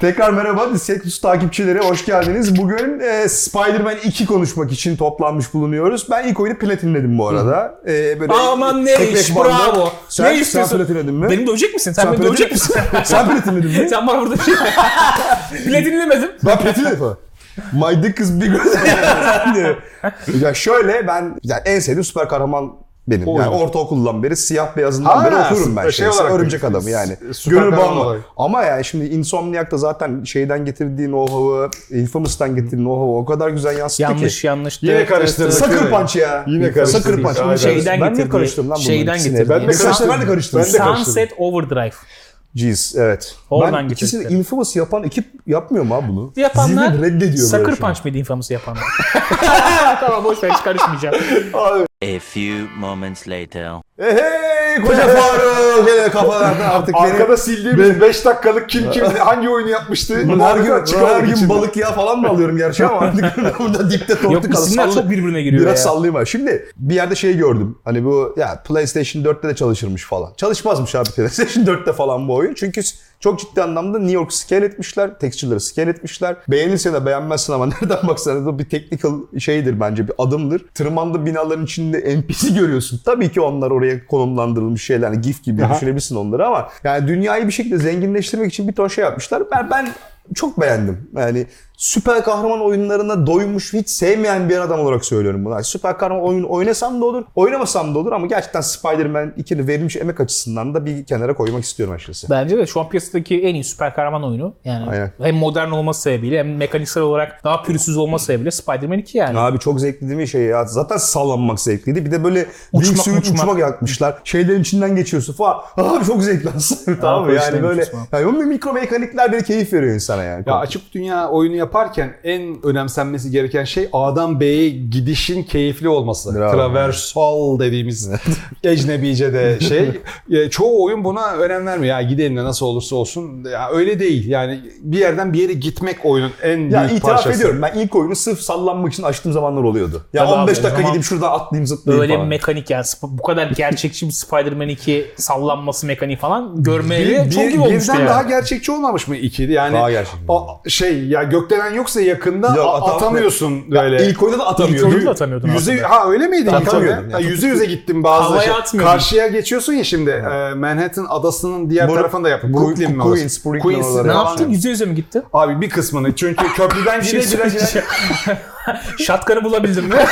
Tekrar merhaba Dissekus takipçileri hoş geldiniz. Bugün e, Spider-Man 2 konuşmak için toplanmış bulunuyoruz. Ben ilk oyunu platinledim bu arada. E, böyle Aman ne tek iş tek bandı. bravo. Sen, ne sen istiyorsun? platinledin mi? Beni dövecek misin? Sen, Sen beni dövecek misin? sen platinledin mi? Sen bana burada bir şey... Platinlemedim. Ben platinledim. My dick is bigger diyor. ya şöyle ben yani en sevdiğim süper kahraman benim. Yani Oyun. ortaokuldan beri siyah beyazından beri okurum ben. şey olarak örümcek bir- adamı yani. Gönül bağımlı. Ama yani şimdi Insomniac da zaten şeyden getirdiği know-how'ı, Infamous'tan getirdiği know-how'ı o kadar güzel yansıttı Yanlış ki. yanlış. Yine Evet, karıştırdık. evet, Sucker Yine- Punch ya. Yine karıştırdık. Sucker Punch. Bunu Şeyden ben niye getirdiği- karıştırdım lan şeyden getirdiği. Ben de karıştırdım. Ben de Ben karıştırdım. de karıştırdım. Sunset Overdrive. Jeez evet. Oradan ben ikisini getirdikleri. Infamous yapan ekip yapmıyor mu abi bunu? Yapanlar Zihni reddediyor an. Punch mıydı Infamous'u yapanlar? tamam boş ver hiç karışmayacağım. A few moments later. Hey koca Faruk. Gene kafalardan artık beni. Arkada sildiğimiz 5 dakikalık kim kim hangi oyunu yapmıştı? Her gün, her gün balık yağı falan mı alıyorum gerçi ama artık burada dipte tortu Yok isimler Sallı- çok birbirine giriyor Biraz ya. sallayayım var. Şimdi bir yerde şey gördüm. Hani bu ya PlayStation 4'te de çalışırmış falan. Çalışmazmış abi PlayStation 4'te falan bu oyun. Çünkü çok ciddi anlamda New York scale etmişler. Texture'ları scale etmişler. Beğenirsen de beğenmezsin ama nereden baksan da bir technical şeydir bence bir adımdır. Tırmandığı binaların içinde NPC görüyorsun. Tabii ki onlar oraya konumlandırılmış şeyler. Yani GIF gibi Aha. düşünebilirsin onları ama yani dünyayı bir şekilde zenginleştirmek için bir ton şey yapmışlar. Ben, ben çok beğendim. Yani süper kahraman oyunlarına doymuş hiç sevmeyen bir adam olarak söylüyorum bunu. Yani süper kahraman oyun oynasam da olur, oynamasam da olur ama gerçekten Spider-Man 2'nin verilmiş emek açısından da bir kenara koymak istiyorum açıkçası. Bence de şu an piyasadaki en iyi süper kahraman oyunu. Yani Aynen. hem modern olması sebebiyle hem mekaniksel olarak daha pürüzsüz olması sebebiyle Spider-Man 2 yani. Abi çok zevkli değil mi şey ya? Zaten sallanmak zevkliydi. Bir de böyle Uçmak, wingsuit uçmak. uçmak yakmışlar. Şeylerin içinden geçiyorsun falan. Abi çok zevkli aslında. tamam? Yani böyle yani o mikro mekanikler böyle keyif veriyor insana yani. Ya açık dünya oyunu yaparken en önemsenmesi gereken şey A'dan B'ye gidişin keyifli olması. Bravo. Traversal dediğimiz ecnebice'de şey. E, Çoğu oyun buna önem vermiyor. Ya gidelim de nasıl olursa olsun. Ya öyle değil. Yani bir yerden bir yere gitmek oyunun en Ya büyük itiraf parçası. ediyorum ben ilk oyunu sırf sallanmak için açtığım zamanlar oluyordu. Ya Tabii abi, 15 o dakika zaman gidip şuradan atlayayım zıplayayım Böyle bir falan. mekanik yani bu kadar gerçekçi bir Spider-Man 2 sallanması mekaniği falan görmeye Bir, çok bir- iyi olmuştu birden yani. daha gerçekçi olmamış mı ikiydi? Yani Daha gerçekçi. a- şey ya gökdelen yoksa yakında Yok, atam- atamıyorsun Ya böyle. ilk oyunda da atamıyordum. İlk oyunda da atamıyordun Yüze, aslında. ha öyle miydi? Oyunda? Yani Ha, yüze yüze gittim bazı Havaya şey. atmıyordun. Karşıya geçiyorsun ya şimdi e, Manhattan adasının diğer Bu- tarafında yaptım. Bu- Brooklyn mi Queens? Brooklyn Queens oraları Ne falan. yaptın? Yüze yüze mi gitti? Abi bir kısmını çünkü köprüden Bir gire şey gire gire. söyleyeceğim. Şatkanı bulabildin mi?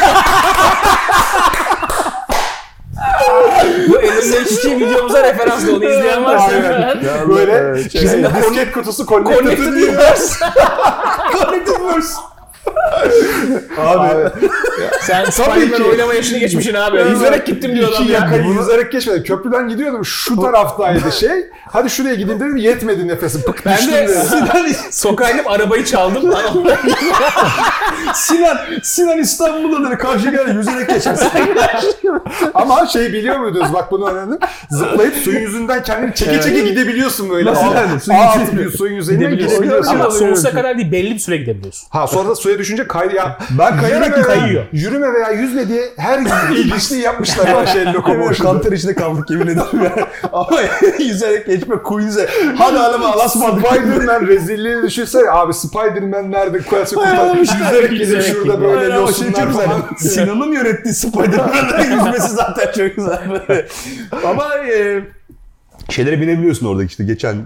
Bu elimdeki iki videomuza referans da onu izleyen varsa. Böyle evet, şey, disket kutusu connected Connected. Universe. Connected Abi. Sen Spider-Man oynama yaşını geçmişsin abi. Yüzerek gittim diyor adam ya. yaka yüzerek geçmedi. Köprüden gidiyordum. Şu taraftaydı şey. Hadi şuraya gideyim dedim. Yetmedi nefesim. Pık Ben de. Sinan sokağa inip arabayı çaldım. Sinan, Sinan İstanbul'da dedi karşı gel yüzerek geçersin. Ama şey biliyor muydunuz? Bak bunu öğrendim. Zıplayıp suyun yüzünden kendini çeke çeke gidebiliyorsun böyle. Nasıl yani? Suyun suyun üzerine Gidebiliyorsun. Ama sonsuza kadar değil belli bir süre gidebiliyorsun. Ha sonra da suya düşünce kay ya. Ben kayarak veya- kayıyor. Yürüme veya yüzme diye her ilginçliği yapmışlar o şey Evet, lokomosyonda. kanter içinde kaldık yemin ederim ya. Ama yüzerek geçme Queens'e. Hadi alama alasmadık. Spider-Man rezilliğini düşünsene abi Spider-Man nerede kuyası kurtar yüzerek gidip Yüzerek şurada gidiyor. böyle yosunlar falan. Sinan'ın yönettiği Spider-Man'ın yüzmesi zaten çok güzel. Ama e, şeylere binebiliyorsun oradaki işte geçen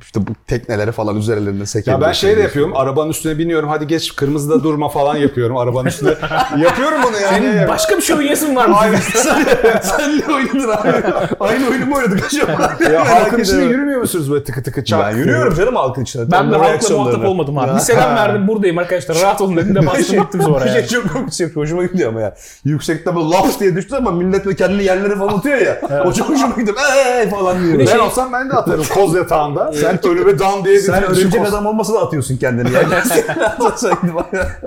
işte bu teknelere falan üzerlerinde Ya sekebiliyorsun. ben şey de yapıyorum arabanın üstüne biniyorum hadi geç kırmızıda durma falan yapıyorum arabanın üstüne. yapıyorum bunu yani. Senin başka bir şey oynayasın var mı? sen, sen ne oynadın abi? Aynı oyunu mu oynadık acaba? Ya halkın içinde yürümüyor musunuz böyle tıkı tıkı çak? Ben yürüyorum canım halkın içinde. Ben de halkla muhatap olmadım abi. Ya. Bir selam verdim buradayım arkadaşlar. Rahat olun dedim de bastım gittim sonra Bir şey yani. çok komik şey, hoşuma gidiyor ama ya. Yüksekte böyle laps diye düştü ama millet ve kendini yerlere falan atıyor ya. O çok hoşuma gidiyor. Eee falan diyor. Ben şey- olsam ben de atarım koz yatağında. Sen önüme dan diye Sen bir örümcek koz- adam olmasa da atıyorsun kendini. Yani.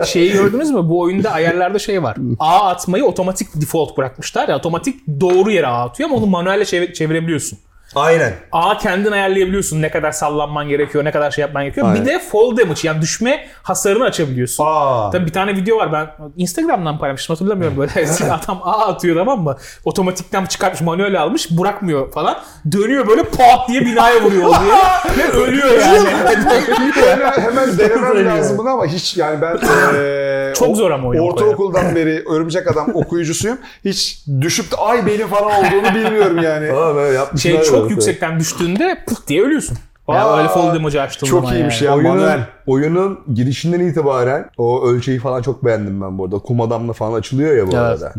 Şeyi gördünüz mü? Bu oyunda ayarlarda şey var. A atmayı otomatik default bırakmışlar. Ya otomatik doğru yere A atıyor ama onu manuelle çevir- çevirebiliyorsun. Aynen. A kendin ayarlayabiliyorsun ne kadar sallanman gerekiyor, ne kadar şey yapman gerekiyor. Aynen. Bir de fall damage yani düşme hasarını açabiliyorsun. Aa. Tabii bir tane video var ben Instagram'dan paylaşmıştım hatırlamıyorum böyle adam A atıyor tamam mı? Otomatikten çıkartmış manuel almış bırakmıyor falan. Dönüyor böyle pat diye binaya vuruyor diye ve ölüyor yani. hemen, hemen denemem lazım bunu ama hiç yani ben eee, Çok o- zor ama oyun Ortaokuldan beri Örümcek Adam okuyucusuyum. Hiç düşüp de ay benim falan olduğunu bilmiyorum yani. Aa, böyle yapmışlar şey çok böyle. yüksekten düştüğünde pıt diye ölüyorsun. Yani Aa, öyle fall damage'ı açtığın çok iyiymiş yani. ya. Oyunun, manuel. oyunun girişinden itibaren o ölçeği falan çok beğendim ben bu arada. Kum adamla falan açılıyor ya bu Evet. arada.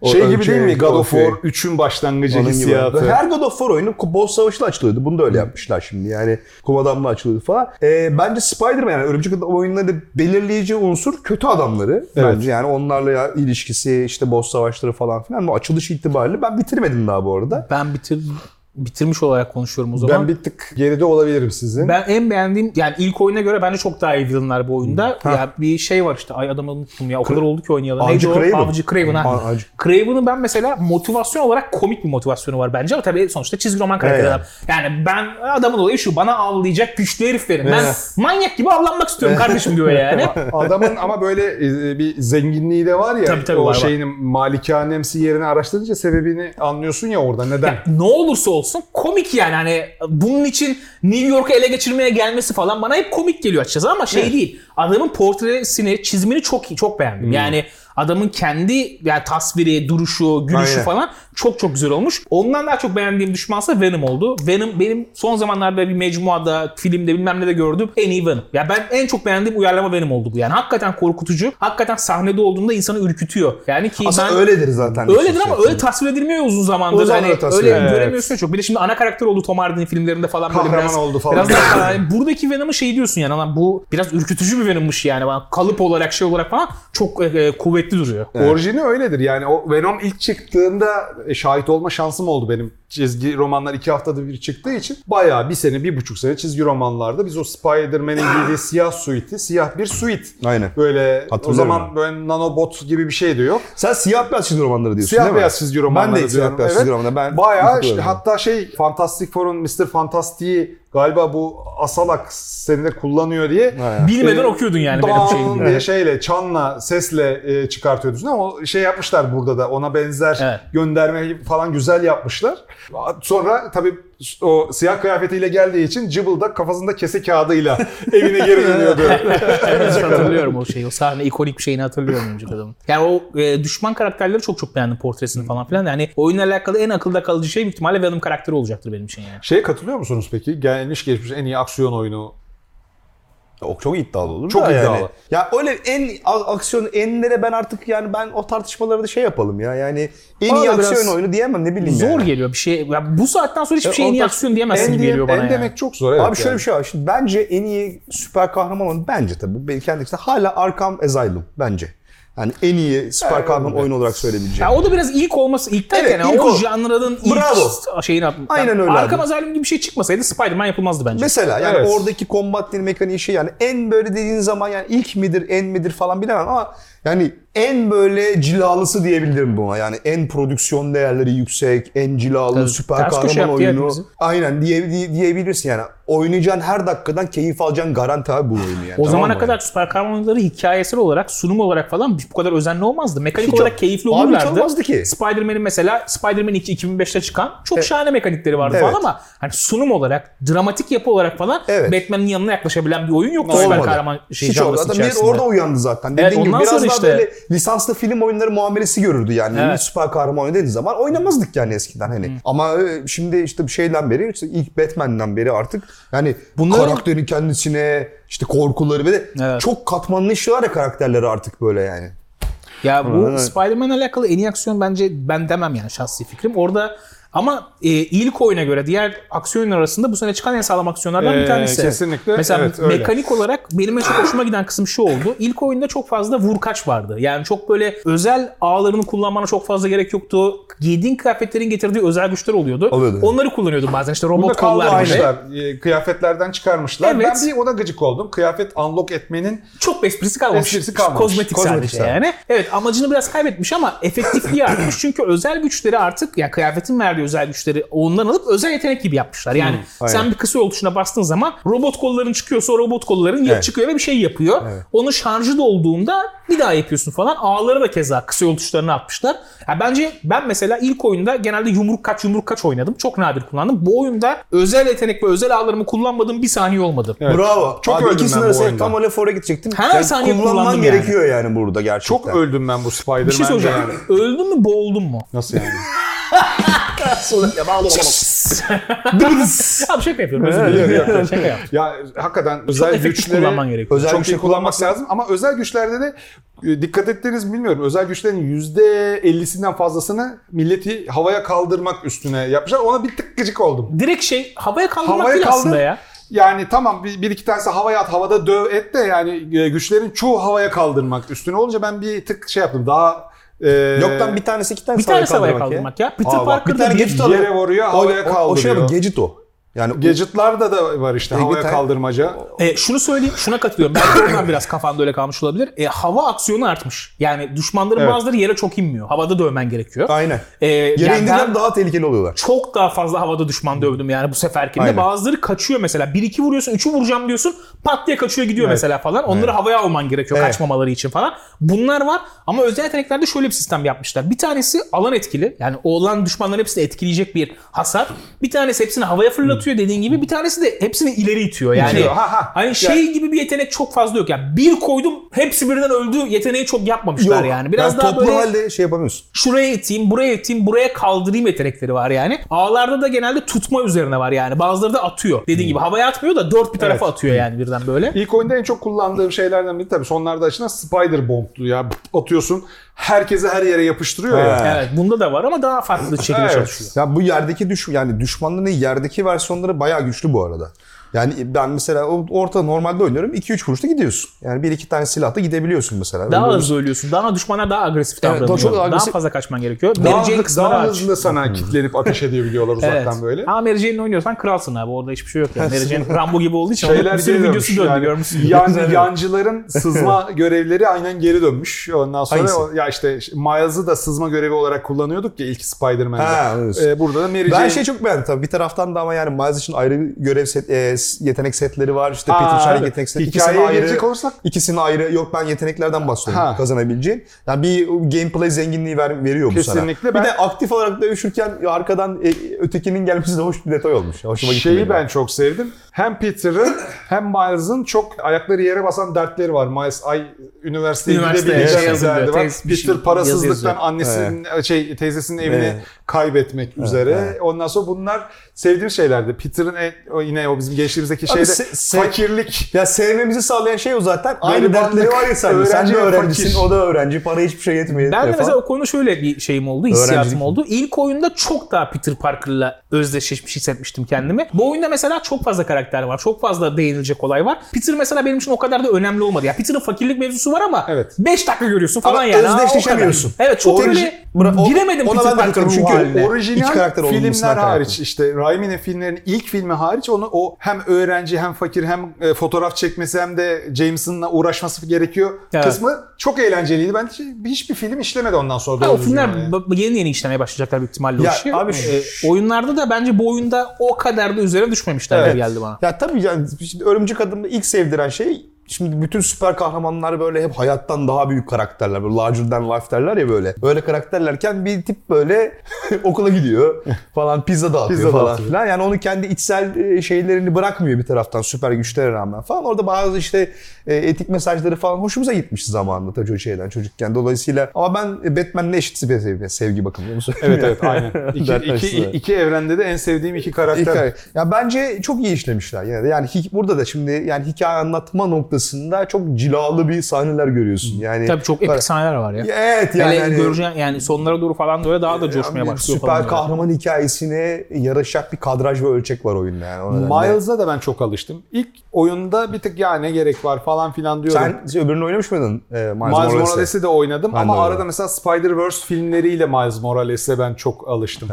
O Şey gibi değil mi? God of şey. War 3'ün başlangıcı Onun gibi. hissiyatı. Her God of War oyunu boss savaşıyla açılıyordu. Bunu da öyle yapmışlar şimdi. Yani kum adamla açılıyordu falan. Ee, bence Spider-Man yani Örümcek Adam oyunlarında belirleyici unsur kötü adamları. Evet. Bence yani onlarla ya ilişkisi işte boss savaşları falan filan. Bu açılış itibariyle ben bitirmedim daha bu arada. Ben bitir bitirmiş olarak konuşuyorum o zaman. Ben bir tık geride olabilirim sizin. Ben en beğendiğim yani ilk oyuna göre bence çok daha iyi villainlar bu oyunda. Ya bir şey var işte ay adamı unuttum ya o kadar oldu ki oynayalı. Avcı Neydi o? Kraven. Avcı Craven ha. Avcı- Craven'ın ben mesela motivasyon olarak komik bir motivasyonu var bence ama tabii sonuçta çizgi roman karakteri Evet. adam. Yani ben adamın olayı şu bana avlayacak güçlü herif verin. Ben Evet. manyak gibi avlanmak istiyorum kardeşim diyor yani. Adamın ama böyle e, bir zenginliği de var ya. Tabii, tabii, o var, var. şeyin malikanemsi yerini araştırınca sebebini anlıyorsun ya orada neden. ne olursa olsun komik yani hani bunun için New York'u ele geçirmeye gelmesi falan bana hep komik geliyor açıkçası ama şey değil. Adamın portresini, çizimini çok iyi, çok beğendim. Hmm. Yani adamın kendi yani tasviri, duruşu, gülüşü Aynen. falan çok çok güzel olmuş. Ondan daha çok beğendiğim düşmansa Venom oldu. Venom benim son zamanlarda bir mecmuada, filmde bilmem ne de gördüğüm en iyi Venom. Ya ben en çok beğendiğim uyarlama Venom oldu bu. Yani hakikaten korkutucu. Hakikaten sahnede olduğunda insanı ürkütüyor. Yani ki Aslında ben öyledir zaten. Öyledir ama öyle tasvir edilmiyor uzun zamandır. Uzun hani tasvir öyle edilmiyor. göremiyorsun çok. Bir de şimdi ana karakter oldu Tom Hardy'nin filmlerinde falan böyle Kahraman biraz oldu falan. Biraz daha yani buradaki Venom'ı şey diyorsun yani lan bu biraz ürkütücü bir Venom'muş yani. Kalıp olarak şey olarak falan çok e, e, kuvvetli duruyor. Orijini öyledir. Yani o Venom ilk çıktığında e, şahit olma şansım oldu benim. Çizgi romanlar iki haftada bir çıktığı için bayağı bir sene, bir buçuk sene çizgi romanlarda biz o Spider-Man'in giydiği siyah suiti, siyah bir suit. Aynen. Böyle o zaman böyle nanobot gibi bir şey de yok. Sen siyah beyaz çizgi romanları diyorsun Siyah değil mi? beyaz çizgi romanları Ben de siyah diyorum, beyaz evet. çizgi romanları. Ben Bayağı işte hatta şey Fantastic Four'un Mr. Fantastic'i galiba bu Asalak seni de kullanıyor diye Bilmeden e, okuyordun yani Dağın şeyini. diye şeyle çanla sesle e, çıkartıyordun ama o şey yapmışlar burada da ona benzer Evet. gönderme falan güzel yapmışlar. Sonra tabii o siyah kıyafetiyle geldiği için Cıbıl da kafasında kese kağıdıyla evine geri dönüyordu. Evet, hatırlıyorum o şeyi. O sahne ikonik bir şeyini hatırlıyorum Örümcek Adam'ın. Yani o e, düşman karakterleri çok çok beğendim portresini falan filan. Yani oyunla alakalı en akılda kalıcı şey büyük ihtimalle Venom karakteri olacaktır benim için yani. Şeye katılıyor musunuz peki? Gelmiş geçmiş en iyi aksiyon oyunu. O çok iddialı olur Çok da iddialı. Yani. Ya öyle en aksiyon enlere ben artık yani ben o tartışmaları da şey yapalım ya. Yani en Bana iyi da biraz aksiyon oyunu diyemem ne bileyim Zor yani. geliyor bir şey. Ya bu saatten sonra hiçbir Ya şey en iyi aksiyon diyemezsin En, gibi diye- geliyor bana en yani. demek çok zor. Evet Abi şöyle yani. bir şey var. Şimdi bence en iyi süper kahraman oyunu bence tabii. Benim kendi hala Arkham Asylum bence. Yani en iyi süper kahraman oyunu olarak söyleyebileceğim. Ya o da biraz ilk olması ilk derken Evet, yani ilk o o. janranın ilk Bravo. şeyini atmış. Aynen öyle Arkham abi. Asylum gibi bir şey çıkmasaydı Spider-Man yapılmazdı bence. Mesela yani Evet. oradaki kombat dili mekaniği şey yani en böyle dediğin zaman yani ilk midir en midir falan bilemem ama yani en böyle cilalısı diyebilirim buna. Yani en prodüksiyon değerleri yüksek, en cilalı Tabii. süper kahraman oyunu. Aynen diye, diye- diyebilirsin yani. Oynayacağın her dakikadan keyif alacağın garanti abi bu oyunu yani. o tamam zamana mı? kadar süper kahraman oyunları hikayesel olarak, sunum olarak falan bu kadar özenli olmazdı. Mekanik Hiç olarak ol- keyifli Abi hiç olurlardı. olmazdı ki. Spider-Man'in mesela Spider-Man 2 2005'te çıkan çok şahane mekanikleri vardı Evet. falan ama hani sunum olarak, dramatik yapı olarak falan Evet. Batman'in yanına yaklaşabilen bir oyun yoktu Olmadı. süper kahraman şey Hiç janrası Zaten bir içerisinde. orada uyandı zaten. Evet, Dediğin gibi ondan biraz sonra işte- böyle lisanslı film oyunları muamelesi görürdü yani. Evet. Süper kahraman oyunu dediği zaman oynamazdık yani eskiden hani. Ama e, şimdi işte bir şeyden beri işte ilk Batman'den beri artık yani Bunların- karakterin kendisine işte korkuları ve de Evet. çok katmanlı işliyorlar ya karakterleri artık böyle yani. Ya bu. Spider-Man'le alakalı en iyi aksiyon bence ben demem yani şahsi fikrim. Orada ama e, ilk oyuna göre diğer aksiyon arasında bu sene çıkan en sağlam aksiyonlardan Ee, bir tanesi. kesinlikle, Mesela evet, öyle. mekanik olarak benim en çok hoşuma giden kısım şu oldu. İlk oyunda çok fazla vurkaç vardı. Yani çok böyle özel ağlarını kullanmana çok fazla gerek yoktu. Giydiğin kıyafetlerin getirdiği özel güçler oluyordu. Oluyordu. Onları kullanıyordum bazen işte robot kollar gibi. E, Kıyafetlerden çıkarmışlar. Evet. Ben bir ona gıcık oldum. Kıyafet unlock etmenin Çok esprisi kalmamış. Esprisi kalmamış. Kozmetik, Kozmetik sadece sadece. yani. Evet amacını biraz kaybetmiş ama efektifliği artmış. Çünkü özel güçleri artık yani kıyafetin verdiği verdiği özel güçleri ondan alıp özel yetenek gibi yapmışlar. Yani sen aynen. bir kısa yol tuşuna bastığın zaman robot kolların çıkıyorsa o robot kolların Evet. çıkıyor ve bir şey yapıyor. Onun şarjı dolduğunda bir daha yapıyorsun falan. Ağları da keza kısa yol tuşlarına atmışlar. Ya bence ben mesela ilk oyunda genelde yumruk kaç yumruk kaç oynadım. Çok nadir kullandım. Bu oyunda özel yetenek ve özel ağlarımı kullanmadığım bir saniye olmadı. Evet. Bravo. Çok Abi öldüm bu arasında oyunda. tam o lafı oraya gidecektim. Her saniye kullanman gerekiyor yani. burada gerçekten. Çok öldüm ben bu Spider-Man'de Bir şey soracağım. yani. Öldün mü boğuldun mu? Nasıl yani? Abi şaka yapıyorum. Özür dilerim. yok, yok. Şaka yaptım. Ya hakikaten özel efektif güçleri kullanman gerekiyor. Özel çok güçleri iyi kullanmak lazım ama özel güçlerde de e, dikkat ettiğiniz mi bilmiyorum. Özel güçlerin %50'sinden fazlasını milleti havaya kaldırmak üstüne yapmışlar. Ona bir tık gıcık oldum. Direkt şey havaya kaldırmak Havaya değil kaldır. aslında ya. Yani tamam bir, bir iki tanesi havaya at, havada döv et de yani e, güçlerin çoğu havaya kaldırmak üstüne olunca ben bir tık şey yaptım. Daha e, Yok lan bir tanesi iki tanesi Bir tanesi havaya kaldırmak ya. Peter Aa, bak, Parker'da bir tane bir gadget alıyor. yere vuruyor, O- havaya o, O, kaldırıyor. şey ama gadget o. Yani Gadget'larda da var işte havaya Gadget- kaldırmaca. E, şunu söyleyeyim, şuna katılıyorum. Belki oradan biraz kafanda öyle kalmış olabilir. E, hava aksiyonu artmış. Yani düşmanların Evet. bazıları yere çok inmiyor. Havada dövmen gerekiyor. aynen. E, Yere yani indiler daha tehlikeli oluyorlar. çok daha fazla havada düşman dövdüm yani bu seferkinde. Aynen. Bazıları kaçıyor mesela. 1-2 vuruyorsun, 3'ü vuracağım diyorsun. Pat diye kaçıyor gidiyor Evet. mesela falan. Onları havaya alman gerekiyor Evet. kaçmamaları için falan. Bunlar var ama özel yeteneklerde şöyle bir sistem yapmışlar. Bir tanesi alan etkili. Yani o olan düşmanların hepsini etkileyecek bir hasar. Bir tanesi hepsini havaya fırlatıyor dediğin gibi. Bir tanesi de hepsini ileri itiyor. Yani İtiyor, ha, ha. hani şey gibi bir yetenek çok fazla yok. Yani bir koydum hepsi birden öldü yeteneği çok yapmamışlar Yok. yani. Biraz daha toplu böyle halde şey yapamıyorsun. şuraya iteyim, buraya iteyim, buraya kaldırayım yetenekleri var yani. Ağlarda da genelde tutma üzerine var yani. Bazıları da atıyor. Dediğin gibi havaya atmıyor da dört bir tarafa atıyor yani birden böyle. İlk oyunda en çok kullandığım şeylerden biri tabii sonlarda açılan Spider Bomb'tu ya. Atıyorsun herkese her yere yapıştırıyor ya. Evet bunda da var ama daha farklı şekilde Evet. çalışıyor. Ya bu yerdeki düş yani düşmanların yerdeki versiyonları bayağı güçlü bu arada. Yani ben mesela orta normalde oynuyorum 2-3 vuruşta gidiyorsun. Yani bir iki tane silahla gidebiliyorsun mesela. Daha Öyle- hızlı ölüyorsun. Daha düşmanlar daha agresif Evet, davranıyor. daha çok daha agresif- fazla kaçman gerekiyor. Daha, daha aç. hızlı sana kitlenip ateş edebiliyorlar uzaktan Evet. böyle. Ama Mary Jane'le oynuyorsan kralsın abi. Orada hiçbir şey yok yani. Mary Jane Rambo gibi olduğu için Şeyler bir sürü videosu döndü yani. görmüşsün. Yan, yancıların sızma görevleri aynen geri dönmüş. Ondan sonra Hangisi? o- ya işte Miles'ı da sızma görevi olarak kullanıyorduk ya ilk Spider-Man'de. Ha. Ee, burada da Mary Ben Jane. şey çok beğendim tabii. Bir taraftan da ama yani Miles için ayrı bir görev set, e, yetenek setleri var. İşte Aa, Peter evet. yetenek setleri. İkisini ayrı, olursak- ikisini ayrı. Yok ben yeteneklerden bahsediyorum Ha. kazanabileceğin. Yani bir gameplay zenginliği ver, veriyor bu sana. Kesinlikle. Bir de aktif olarak dövüşürken arkadan e, ötekinin gelmesi de hoş bir detay olmuş. Hoşuma gitti. Şeyi ben çok sevdim. Hem Peter'ın hem Miles'ın çok ayakları yere basan dertleri var. Miles ay üniversiteye Üniversiteye gidebileceği yazılıyor, derdi var. şey- Peter parasızlıktan annesinin şey teyzesinin evini Evet. Kaybetmek üzere. evet. Ondan sonra bunlar sevdiğim şeylerdi. Peter'ın yine o bizim gençliğimizdeki şeyde se- se- fakirlik. Ya sevmemizi sağlayan şey o zaten. Aynı dertleri var ya. Sen öğrenci de öğrencisin, fakir. o da öğrenci. Para hiçbir şey yetmiyor. Ben de mesela o konuda şöyle bir şeyim oldu, hissiyatım oldu. İlk oyunda çok daha Peter Parker'la özdeşleşmiş hissetmiştim kendimi. Bu oyunda mesela çok fazla karakter var. Çok fazla değinilecek olay var. Peter mesela benim için o kadar da önemli olmadı. Ya Peter'ın fakirlik mevzusu var ama Evet. 5 dakika görüyorsun falan Ama yani. Aa, o kadar. özdeşleşemiyorsun. Evet çok o- giremedim ona Peter ben de Parker'ın Çünkü haline. Orijinal İç karakter filmler hariç işte Raimi'nin filmlerinin ilk filmi hariç onu o hem öğrenci hem fakir hem e, fotoğraf çekmesi hem de Jameson'la uğraşması gerekiyor Evet. kısmı çok eğlenceliydi. Ben hiç, hiçbir film işlemedi ondan sonra. Ha, o filmler yani. yeni yeni işlemeye başlayacaklar büyük ihtimalle Ya o işi. abi şu- oyunlarda da bence bu oyunda o kadar da üzerine düşmemişler gibi Evet. geldi bana. Ya tabii yani şimdi Örümcek Adam'da ilk sevdiren şey Şimdi bütün süper kahramanlar böyle hep hayattan daha büyük karakterler. Böyle larger than life derler ya böyle. Böyle karakterlerken bir tip böyle okula gidiyor falan pizza dağıtıyor Pizza falan dağıtıyor. filan. Yani onun kendi içsel e, şeylerini bırakmıyor bir taraftan süper güçlere rağmen falan. Orada bazı işte e, etik mesajları falan hoşumuza gitmiş zamanında tabii şeyden çocukken. Dolayısıyla ama ben Batman'le eşit sevgi, sevgi bakımı. Onu söyleyeyim Evet evet aynen. İki, iki, iki evrende de en sevdiğim iki karakter. Hikaye. Ya bence çok iyi işlemişler yine de. Yani burada da şimdi yani hikaye anlatma noktasında çok cilalı bir sahneler görüyorsun. Yani Tabii çok epik sahneler var ya. Evet yani, Hele hani- göreceğin yani sonlara doğru falan böyle daha da coşmaya Yani başlıyor Süper falan. böyle. kahraman hikayesine yaraşacak bir kadraj ve ölçek var oyunda yani. O nedenle. Miles'a da ben çok alıştım. İlk oyunda bir tık ya ne gerek var falan filan diyorum. sen öbürünü oynamış mıydın? Ee, Miles, Miles? Morales'i de oynadım Ben ama de oynadım. arada mesela Spider-Verse filmleriyle Miles Morales'e ben çok alıştım.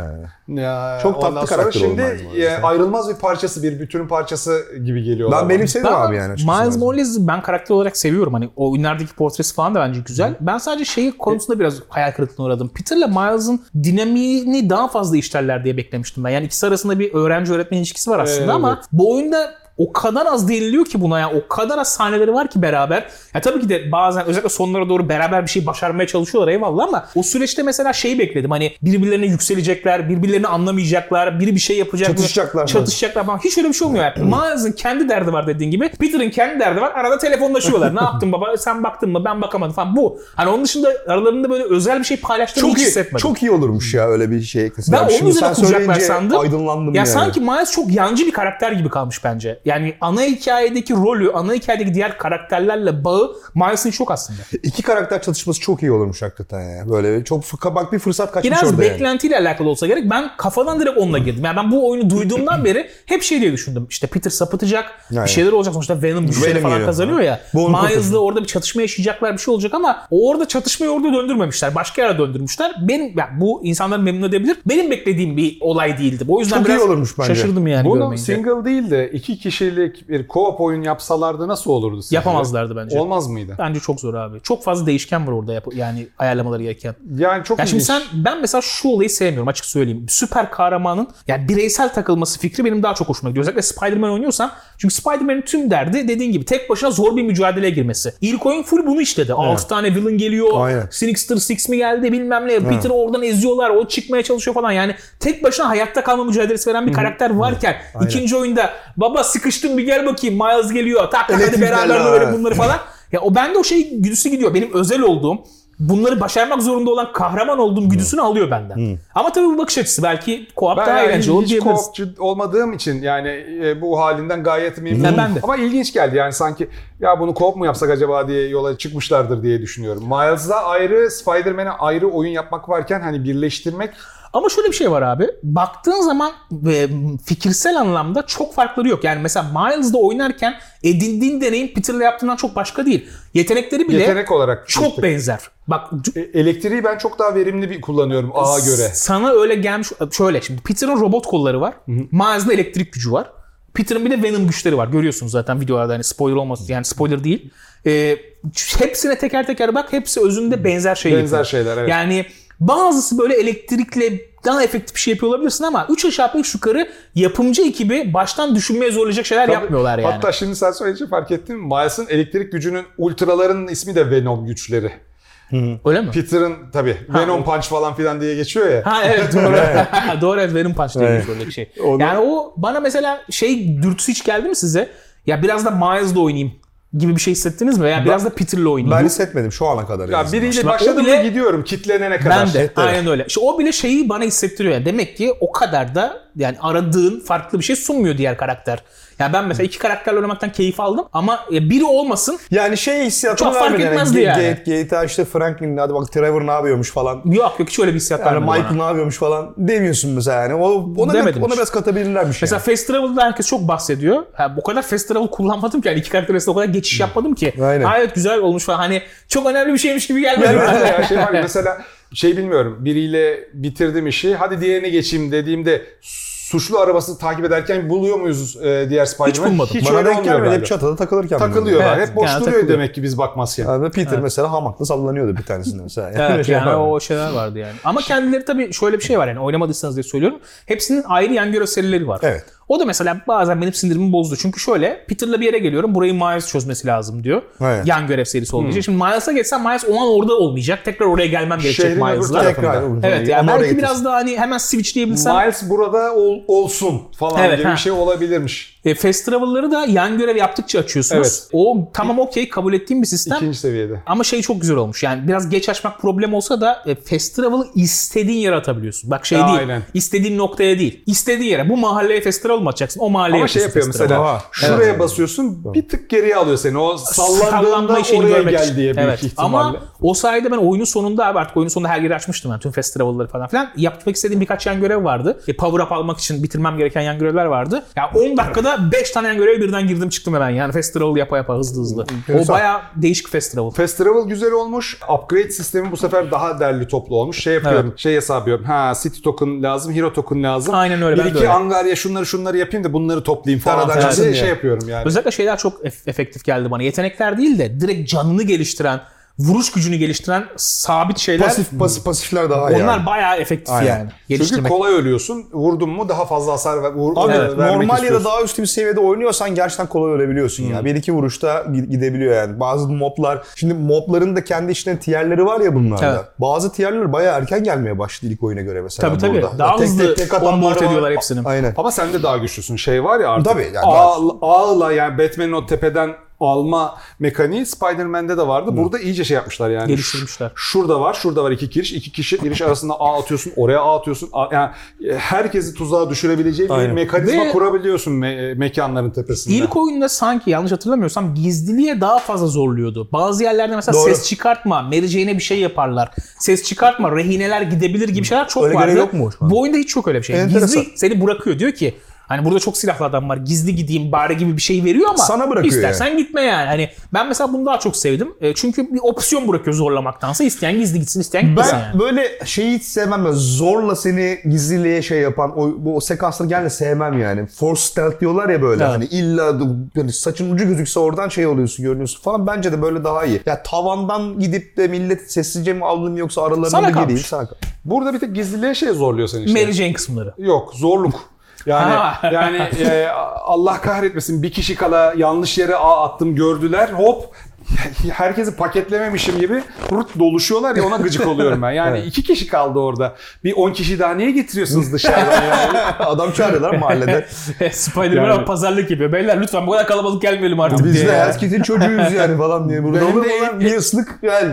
Ya, Çok tatlı karakter Şimdi Morales e, ya. ayrılmaz bir parçası, bir bütünün parçası gibi geliyorlar. Ben bana. benimsedim Ben abi yani. Miles. Morales Miles ben karakter olarak seviyorum. Hani o oyunlardaki portresi falan da bence güzel. Ben sadece şeyi konusunda biraz hayal kırıklığına uğradım. Peter'la Miles'ın dinamiğini daha fazla işlerler diye beklemiştim ben. Yani ikisi arasında bir öğrenci öğretmen ilişkisi var aslında Evet. ama bu oyunda o kadar az değiniliyor ki buna ya. O kadar az sahneleri var ki beraber. Ya tabii ki de bazen özellikle sonlara doğru beraber bir şey başarmaya çalışıyorlar eyvallah ama o süreçte mesela şeyi bekledim. Hani birbirlerine yükselecekler, birbirlerini anlamayacaklar, biri bir şey yapacak. Çatışacaklar? Çatışacaklar falan. Hiç öyle bir şey olmuyor. Yani. Miles'ın kendi derdi var dediğin gibi. Peter'ın kendi derdi var. Arada telefonlaşıyorlar. ne yaptın baba? Sen baktın mı? Ben bakamadım falan. Bu. Hani onun dışında aralarında böyle özel bir şey paylaştığını Çok hiç iyi, hissetmedim. çok iyi olurmuş ya öyle bir şey. Ben onun Şimdi üzerine sen kuracaklar sandım. aydınlandım ya yani. sanki Miles çok yancı bir karakter gibi kalmış bence. Yani ana hikayedeki rolü, ana hikayedeki diğer karakterlerle bağı Miles'ın çok aslında. İki karakter çatışması çok iyi olurmuş hakikaten ya. Böyle çok bak bir fırsat kaçmış Biraz orada yani. beklentiyle alakalı olsa gerek. Ben kafadan direkt onunla girdim. Yani ben bu oyunu duyduğumdan beri hep şey diye düşündüm. İşte Peter sapıtacak, Yani. bir şeyler olacak. Sonuçta Venom güçleri Venom falan geliyor. kazanıyor ya. Miles'la orada bir çatışma yaşayacaklar bir şey olacak ama o orada çatışmayı orada döndürmemişler. Başka yere döndürmüşler. Benim yani bu insanları memnun edebilir. Benim beklediğim bir olay değildi. O yüzden Çok iyi biraz olurmuş bence. şaşırdım yani Bunu görmeyince. single değil de iki kişilik bir co-op oyun yapsalardı nasıl olurdu sizce? Yapamazlardı bence. Olmaz mıydı? Bence çok zor abi. Çok fazla değişken var orada yap yani ayarlamaları gereken. Yani çok Ya şimdi sen ben mesela şu olayı sevmiyorum açık söyleyeyim. Süper kahramanın yani bireysel takılması fikri benim daha çok hoşuma gidiyor. Özellikle Spider-Man oynuyorsam. Çünkü Spider-Man'in tüm derdi dediğin gibi tek başına zor bir mücadeleye girmesi. İlk oyun full bunu işledi. 6 tane villain geliyor. Aynen. Sinister Six mi geldi bilmem ne. Peter'ı oradan eziyorlar. O çıkmaya çalışıyor falan. Yani tek başına hayatta kalma mücadelesi veren bir karakter varken ikinci oyunda baba sıkıştım bir gel bakayım Miles geliyor. Tak tak hadi beraber böyle bunları falan. Ya o bende o şey güdüsü gidiyor. Benim özel olduğum bunları başarmak zorunda olan kahraman olduğum güdüsünü alıyor benden. Ama tabii bu bakış açısı. Belki co-op Ben daha yani eğlenceli olur hiç diyebiliriz. co-opçu olmadığım için yani e, bu halinden gayet memnunum. Ya ben de. Ama ilginç geldi yani sanki ya bunu co-op mu yapsak acaba diye yola çıkmışlardır diye düşünüyorum. Miles'da ayrı, Spider-Man'e ayrı oyun yapmak varken hani birleştirmek Ama şöyle bir şey var abi. Baktığın zaman e, fikirsel anlamda çok farkları yok. Yani mesela Miles'da oynarken edindiğin deneyim Peter'la yaptığından çok başka değil. Yetenekleri bile yetenek olarak çok benzer. Bak E, elektriği ben çok daha verimli bir kullanıyorum A'ya göre. Sana öyle gelmiş. Şöyle şimdi Peter'ın robot kolları var. Miles'da elektrik gücü var. Peter'ın bir de Venom güçleri var. Görüyorsunuz zaten videolarda hani spoiler olmasın. Yani spoiler değil. Ee, hepsine teker teker bak. Hepsi özünde benzer şey Benzer şeyler, evet. Yani bazısı böyle elektrikle daha efektif bir şey yapıyor olabilirsin ama 3 aşağı 5 yukarı yapımcı ekibi baştan düşünmeye zorlayacak şeyler Tabii. yapmıyorlar yani. Hatta şimdi sen söyleyince fark ettin mi? Miles'ın elektrik gücünün ultralarının ismi de Venom güçleri. Öyle mi? Peter'ın tabii Venom Punch falan filan diye geçiyor ya. Ha evet doğru. doğru evet Venom Punch diye Evet. geçiyor şey. Onu- Yani o bana mesela şey dürtüsü hiç geldi mi size? Ya biraz da Miles'la oynayayım gibi bir şey hissettiniz mi? Veya biraz da Peter'la oynayayım. Ben hissetmedim şu ana kadar. Ya biriyle başladım bile- mı gidiyorum kitlenene kadar. Ben de. Evet. Aynen öyle. İşte o bile şeyi bana hissettiriyor. Yani demek ki o kadar da yani aradığın farklı bir şey sunmuyor diğer karakter. Yani ben mesela iki karakterle oynamaktan keyif aldım ama biri olmasın Yani şey hissiyatını Çok fark vermedi. etmezdi yani. G- GTA işte Franklin hadi bak Trevor ne yapıyormuş falan. yok yok hiç öyle bir hissiyat Yani Michael bana. ne yapıyormuş falan demiyorsun mesela yani. O, ona, Demedim ona biraz katabilirlermiş Mesela yani. Fast Travel'da herkes çok bahsediyor. Ha, o kadar Fast Travel kullanmadım ki. Yani iki karakter arasında o kadar geçiş yapmadım ki. Aynen. Ha, evet güzel olmuş falan. Hani çok önemli bir şeymiş gibi gelmedi. Evet, bana. ya şey var mesela şey bilmiyorum biriyle bitirdim işi hadi diğerine geçeyim dediğimde suçlu arabası takip ederken buluyor muyuz e, diğer Spider-Man? bulmadım. Hiç Bana denk gelmedi. Hep çatıda takılırken. Takılıyorlar. Evet, Hep boş yani duruyor takılıyor. demek ki biz bakmazken. Yani Peter mesela hamakla sallanıyordu bir tanesinde mesela. Yani Evet şey yani var. o şeyler vardı yani. Ama kendileri tabii şöyle bir şey var yani oynamadıysanız diye söylüyorum. Hepsinin ayrı yan görev serileri var. Evet. O da mesela bazen benim sinirimi bozdu. Çünkü şöyle Peter'la bir yere geliyorum. Burayı Miles çözmesi lazım diyor. Evet. Yan görev serisi olduğu için. Şimdi Miles'a geçsem Miles o an orada olmayacak. Tekrar oraya gelmem gerekecek Şehrin Miles'la. Tekrar. Evet yani belki getirsin. biraz daha hani hemen switchleyebilsem. Miles burada ol- olsun falan Evet, gibi ha. bir şey olabilirmiş. E, fast travel'ları da yan görev yaptıkça açıyorsunuz. Evet. O tamam okey kabul ettiğim bir sistem. İkinci seviyede. Ama şey çok güzel olmuş. Yani biraz geç açmak problem olsa da e, fast travel'ı istediğin yere atabiliyorsun. Bak şey değil. Aynen. İstediğin noktaya değil. İstediğin yere. Bu mahalleye fast travel mı atacaksın? O mahalleye Ama şey yapıyor mesela Aa, şuraya evet. basıyorsun bir tık geriye alıyor seni. O sallandığında oraya görmek gel için. diye büyük evet. ihtimalle. Ama o sayede ben oyunun sonunda abi artık oyunun sonunda her yeri açmıştım ben. Tüm fast travel'ları falan filan. Yapmak istediğim birkaç yan görev vardı. E, power up almak için bitirmem gereken yan görevler vardı. Ya 10 dakikada 5 tane yan göreve birden girdim çıktım hemen. Yani fast travel yapa yapa hızlı hızlı. O baya değişik. Fast Travel güzel olmuş. Upgrade sistemi bu sefer daha derli toplu olmuş. Şey yapıyorum, şey hesap yapıyorum. Ha City token lazım, Hero token lazım. Aynen öyle, Bir ben de iki öyle. Angarya şunları şunları şunları yapayım da bunları toplayayım falan Aradan filan çıksın diye diye. şey yapıyorum yani. Özellikle şeyler çok ef- efektif geldi bana. Yetenekler değil de direkt canını geliştiren, vuruş gücünü geliştiren sabit şeyler. Pasif, pasif, pasifler daha iyi. Onlar yani. bayağı efektif Aynen. yani. Çünkü Geliştirmek. kolay ölüyorsun. Vurdun mu daha fazla hasar ver, vur, Abi Evet, vermek normal ya da istiyorsun. daha üst bir seviyede oynuyorsan gerçekten kolay ölebiliyorsun Hmm. ya. Bir iki vuruşta gi- gidebiliyor yani. Bazı moblar, şimdi mobların da kendi içinde tierleri var ya bunlarda. Evet. Bazı tierler bayağı erken gelmeye başladı ilk oyuna göre mesela Tabii tabii. burada. Daha Tek hızlı tek tek atanlar onboard ediyorlar hepsini. Aynen. Ama sen de daha güçlüsün. Şey var ya artık. Tabii, yani ağ- ağla yani Batman'in o tepeden alma mekaniği Spider-Man'de de vardı. Burada iyice şey yapmışlar yani. Geliştirmişler. Şurada var, şurada var iki giriş. İki kişi giriş arasında ağ atıyorsun, oraya ağ atıyorsun. A- Yani e, herkesi tuzağa düşürebileceği bir Aynen. mekanizma Ve- kurabiliyorsun me- mekanların tepesinde. İlk oyunda sanki yanlış hatırlamıyorsam gizliliğe daha fazla zorluyordu. Bazı yerlerde mesela Doğru. ses çıkartma, Mary Jane'e bir şey yaparlar. Ses çıkartma, rehineler gidebilir gibi şeyler çok Öyle vardı. yok mu? Bu oyunda hiç yok öyle bir şey. Enteresan. Gizli seni bırakıyor. Diyor ki Hani burada çok silahlı adam var. Gizli gideyim bari gibi bir şey veriyor ama Sana bırakıyor istersen gitme yani. Hani ben mesela bunu daha çok sevdim. E, çünkü bir opsiyon bırakıyor zorlamaktansa. isteyen gizli gitsin, isteyen gitmesin Ben yani. böyle şeyi hiç sevmem. Böyle zorla seni gizliliğe şey yapan o, bu o sekansları genelde sevmem yani. Force stealth diyorlar ya böyle Evet. hani illa yani saçın ucu gözükse oradan şey oluyorsun görünüyorsun falan. Bence de böyle daha iyi. Ya tavandan gidip de millet sessizce mi avlayayım yoksa aralarına Sana mı kalmış. gireyim? Sana kalmış. Burada bir tek gizliliğe şey zorluyor seni işte. Mary Jane kısımları. Yok zorluk. Yani Ha. yani e, Allah kahretmesin bir kişi kala yanlış yere ağ attım gördüler hop herkesi paketlememişim gibi rut doluşuyorlar ya ona gıcık oluyorum ben. Yani iki kişi kaldı orada. Bir 10 kişi daha niye getiriyorsunuz dışarıdan yani? Adam çağırıyorlar mahallede. Spider-Man Yani- pazarlık yapıyor. Beyler lütfen bu kadar kalabalık gelmeyelim artık Biz diye. de ya. herkesin çocuğuyuz yani falan diye. Burada Benim olur de mu lan? Bir ıslık yani.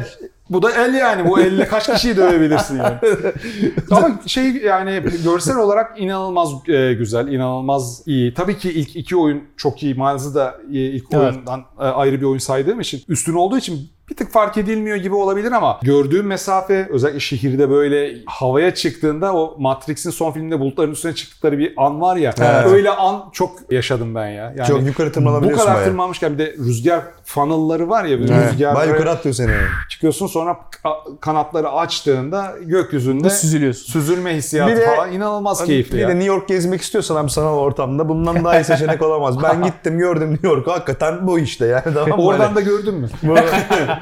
Bu da el yani. Bu elle kaç kişiyi dövebilirsin yani. Ama şey yani görsel olarak inanılmaz e, güzel, inanılmaz iyi. Tabii ki ilk iki oyun çok iyi. Miles'ı da e, ilk Evet. oyundan e, ayrı bir oyun saydığım için üstün olduğu için bir tık fark edilmiyor gibi olabilir ama gördüğüm mesafe özellikle şehirde böyle havaya çıktığında o Matrix'in son filminde bulutların üstüne çıktıkları bir an var ya. Evet. Öyle an çok yaşadım ben ya. Yani Çok yukarı bu tırmanabiliyorsun kadar bayağı. tırmanmışken bir de rüzgar funnel'ları var ya. bir Evet, Rüzgar bayağı yukarı atıyor seni. çıkıyorsun sonra ka- kanatları açtığında gökyüzünde Süzülüyorsun. süzülme hissiyatı Bir de- falan inanılmaz Hani keyifli bir ya. de New York gezmek istiyorsan abi sanal ortamda bundan daha iyi seçenek olamaz. Ben gittim gördüm New York'u hakikaten bu işte yani tamam? Oradan Hani da gördün mü?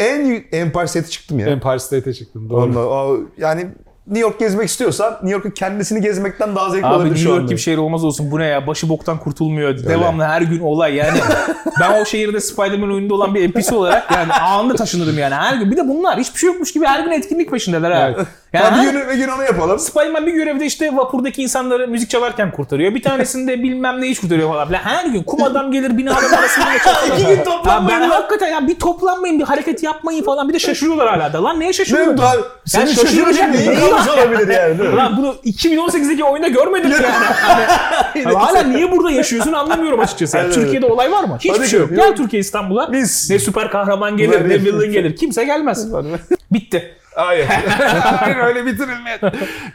en Empire State'e çıktım ya. Empire State'e çıktım. Doğru. Ondan- o- yani New York gezmek istiyorsan New York'un kendisini gezmekten daha zevkli Abi olabilir New şu York anda. gibi şehir olmaz olsun. Bu ne ya? Başı boktan kurtulmuyor. Devamlı her gün olay yani. ben o şehirde Spider-Man oyununda olan bir NPC olarak yani anında taşınırım yani. Her gün. Bir de bunlar hiçbir şey yokmuş gibi her gün etkinlik peşindeler ha. Evet. Yani bir gün, bir gün onu yapalım. Spider-Man bir görevde işte vapurdaki insanları müzik çalarken kurtarıyor. Bir tanesinde bilmem ne iş kurtarıyor falan. filan. Her gün kum adam gelir binaların arasında geçer. İki gün toplanmayın Ben hakikaten ya bir toplanmayın bir hareket yapmayın falan. Bir de şaşırıyorlar hala da. Lan neye Benim şaşırıyorsun? daha senin şaşıracak kalmış olabilir yani değil mi? Lan bunu 2018'deki oyunda görmedim yani. Hani, hani hala niye burada yaşıyorsun anlamıyorum açıkçası. Yani Türkiye'de olay var mı? Hiçbir Hadi şey yok. Gel Türkiye İstanbul'a. Biz- Ne süper kahraman gelir, ne villain gelir. Kimse gelmez. Bitti. Hayır. Hayır öyle bitirilmez.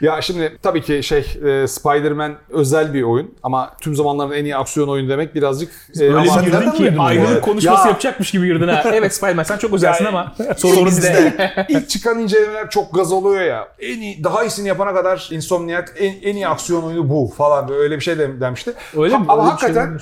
ya şimdi tabii ki şey e, Spider-Man özel bir oyun ama tüm zamanların en iyi aksiyon oyunu demek birazcık e, Öyle ama- bir girdin ki ayrılık konuşması Ya. yapacakmış gibi girdin ha. Evet Spider-Man sen çok özelsin ama sorun bizde. İlk çıkan incelemeler çok gaz oluyor ya. En iyi, daha iyisini yapana kadar Insomniac en, en iyi aksiyon oyunu bu falan böyle öyle bir şey de- demişti. Öyle Ha- mi? Ama Öyle bir şey hakikaten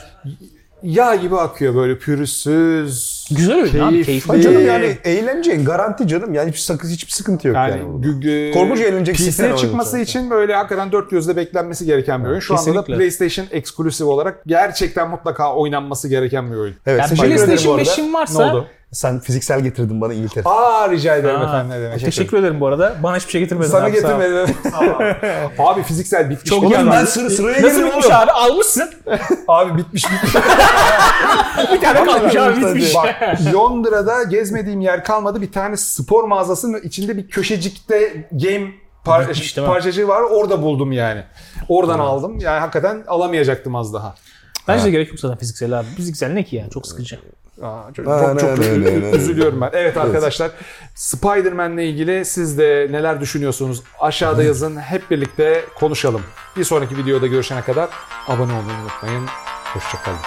yağ gibi akıyor böyle pürüzsüz. Güzel oyun abi, keyifli. canım yani eğlence garanti canım yani hiçbir sakız hiçbir sıkıntı yok yani. Yani gü- Korkunç eğleneceksin PC'ye çıkması için böyle hakikaten dört gözle beklenmesi gereken bir oyun. Şu anda da kesinlikle. PlayStation eksklusif olarak gerçekten mutlaka oynanması gereken bir oyun. Evet, Yani PlayStation arada. 5'in Ne varsa oldu? Sen fiziksel getirdin bana İngiltere. Aa rica ederim Ha, efendim ne demek. Teşekkür ederim bu arada. Bana hiçbir şey getirmedin. Sana abi, sağ ol. getirmedim. Abi fiziksel bitmiş. Çok Oğlum iyi ben abi. sıra sıraya Nasıl girdim bitmiş oğlum. abi? Almışsın. Abi bitmiş bitmiş. Bir tane kalmış abi bitmiş. Bak Londra'da gezmediğim yer kalmadı. Bir tane spor mağazasının içinde bir köşecikte game par- Bitmiş, parçacığı var. Orada buldum yani. Oradan aldım. Yani hakikaten alamayacaktım az daha. Bence de gerek yok zaten fiziksel abi. Fiziksel ne ki ya? Çok sıkıcı. Aa, çok, çok, çok üzülüyorum ben. Evet arkadaşlar Spider-Man'le ilgili siz de neler düşünüyorsunuz? Aşağıda yazın. Hep birlikte konuşalım. Bir sonraki videoda görüşene kadar abone olmayı unutmayın. Hoşçakalın.